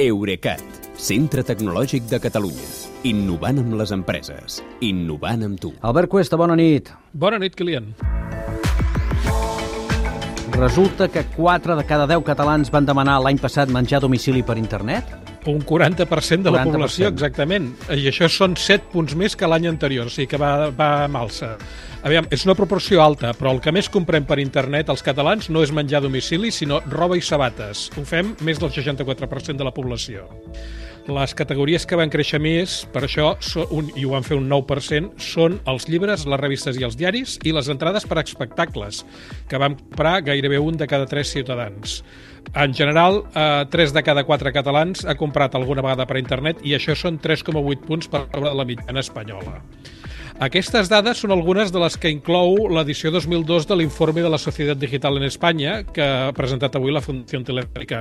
Eurecat, centre tecnològic de Catalunya. Innovant amb les empreses. Innovant amb tu. Albert Cuesta, bona nit. Bona nit, Kilian. Resulta que 4 de cada 10 catalans van demanar l'any passat menjar a domicili per internet? Un 40% de la 40%. població, exactament. I això són 7 punts més que l'any anterior, o sigui que va, va amb alça. Aviam, és una proporció alta, però el que més comprem per internet els catalans no és menjar a domicili, sinó roba i sabates. Ho fem més del 64% de la població. Les categories que van créixer més, per això, un, i ho van fer un 9%, són els llibres, les revistes i els diaris i les entrades per a espectacles, que van comprar gairebé un de cada tres ciutadans. En general, eh, 3 de cada 4 catalans ha comprat alguna vegada per internet i això són 3,8 punts per sobre de la mitjana espanyola. Aquestes dades són algunes de les que inclou l'edició 2002 de l'informe de la Societat Digital en Espanya, que ha presentat avui la Fundació Telefònica,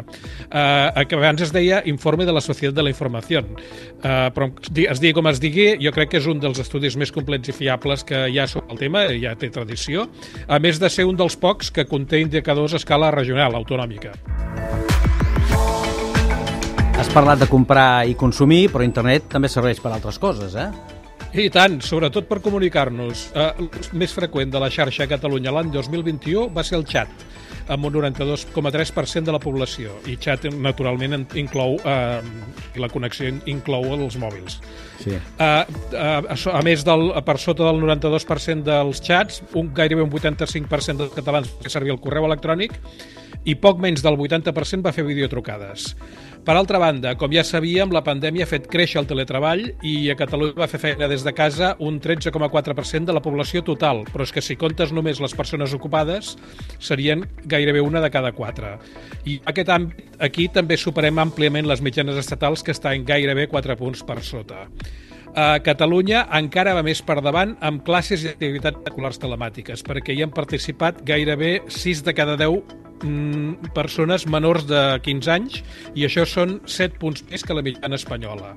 eh, que abans es deia Informe de la Societat de la Informació. Eh, però es di- es digui com es digui, jo crec que és un dels estudis més complets i fiables que hi ha sobre el tema, ja té tradició, a més de ser un dels pocs que conté indicadors a escala regional, autonòmica. Has parlat de comprar i consumir, però internet també serveix per altres coses, eh? I tant, sobretot per comunicar-nos. Eh, L'ús més freqüent de la xarxa a Catalunya l'any 2021 va ser el xat, amb un 92,3% de la població. I xat, naturalment, en- inclou, eh, la connexió inclou els mòbils. Sí. Uh, uh, a, més, del, per sota del 92% dels xats, un, gairebé un 85% dels catalans va fer servir el correu electrònic i poc menys del 80% va fer videotrucades. Per altra banda, com ja sabíem, la pandèmia ha fet créixer el teletreball i a Catalunya va fer feina des de casa un 13,4% de la població total, però és que si comptes només les persones ocupades, serien gairebé una de cada quatre. I aquest àmbit, aquí també superem àmpliament les mitjanes estatals que estan gairebé 4 punts per sota. A Catalunya encara va més per davant amb classes i activitats escolars telemàtiques, perquè hi han participat gairebé 6 de cada 10 mm, persones menors de 15 anys i això són 7 punts més que la mitjana espanyola.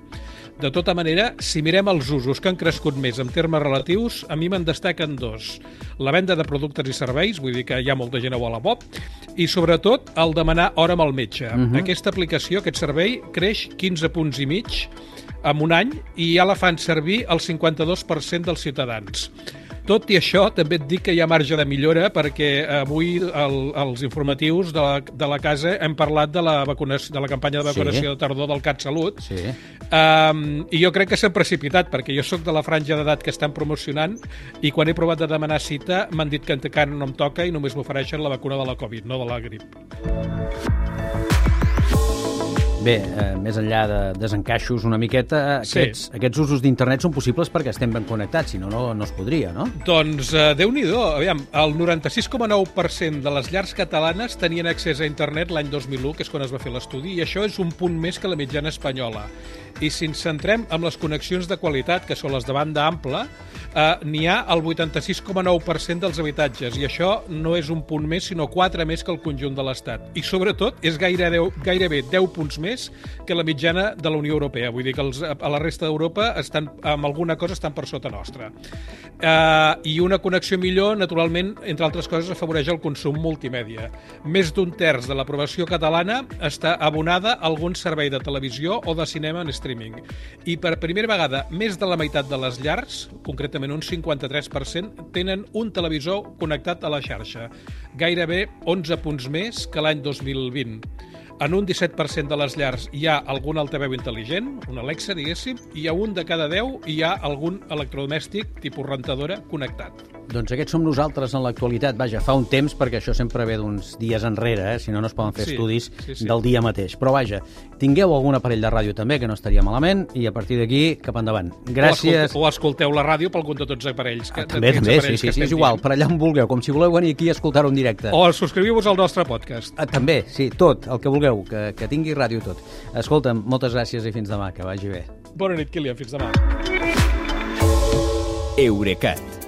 De tota manera, si mirem els usos que han crescut més en termes relatius, a mi me'n destaquen dos. La venda de productes i serveis, vull dir que hi ha molta gent a Wallapop, i sobretot el demanar hora amb el metge. Uh -huh. Aquesta aplicació, aquest servei, creix 15 punts i mig en un any i ja la fan servir el 52% dels ciutadans. Tot i això, també et dic que hi ha marge de millora perquè avui el, els informatius de la, de la casa hem parlat de la, vacunació, de la campanya de vacunació Sí. de tardor del CatSalut Sí. Um, I jo crec que s'han precipitat, perquè jo sóc de la franja d'edat que estan promocionant i quan he provat de demanar cita m'han dit que encara no em toca i només m'ofereixen la vacuna de la Covid, no de la grip. Bé, eh, més enllà de desencaixos una miqueta, Sí. aquests, aquests usos d'internet són possibles perquè estem ben connectats, si no, no, no es podria, no? Doncs uh, Déu-n'hi-do, aviam, el 96,9% de les llars catalanes tenien accés a internet l'any 2001, que és quan es va fer l'estudi, i això és un punt més que la mitjana espanyola. I si ens centrem en les connexions de qualitat, que són les de banda ampla, eh, n'hi ha el 86,9% dels habitatges, i això no és un punt més, sinó 4 més que el conjunt de l'Estat. I sobretot és gaire 10, gairebé 10 punts més que la mitjana de la Unió Europea. Vull dir que els, a la resta d'Europa estan, amb alguna cosa estan per sota nostra. Uh, I una connexió millor, naturalment, entre altres coses, afavoreix el consum multimèdia. Més d'un terç de l'aprovació catalana està abonada a algun servei de televisió o de cinema en streaming. I per primera vegada, més de la meitat de les llars, concretament un 53%, tenen un televisor connectat a la xarxa. Gairebé 11 punts més que l'any 2020. En un 17% de les llars hi ha algun altaveu intel·ligent, un Alexa, diguéssim, i a un de cada 10 hi ha algun electrodomèstic, tipus rentadora, connectat. Doncs aquests som nosaltres en l'actualitat. Vaja, fa un temps, perquè això sempre ve d'uns dies enrere, eh? si no, no es poden fer Sí, estudis sí, sí. del dia mateix. Però vaja, tingueu algun aparell de ràdio també, que no estaria malament, i a partir d'aquí, cap endavant. Gràcies. O, escolteu, o escolteu la ràdio per algun de tots els aparells. Que, Ah, també, també, sí, aparells sí, sí, és igual, per allà on vulgueu, com si voleu venir aquí a escoltar-ho en directe. O subscriviu-vos al nostre podcast. Ah, també, sí, tot, el que vulgueu, que, que tingui ràdio tot. Escolta'm, moltes gràcies i fins demà, que vagi bé. Bona nit, Kilian. Fins demà. Eurecat,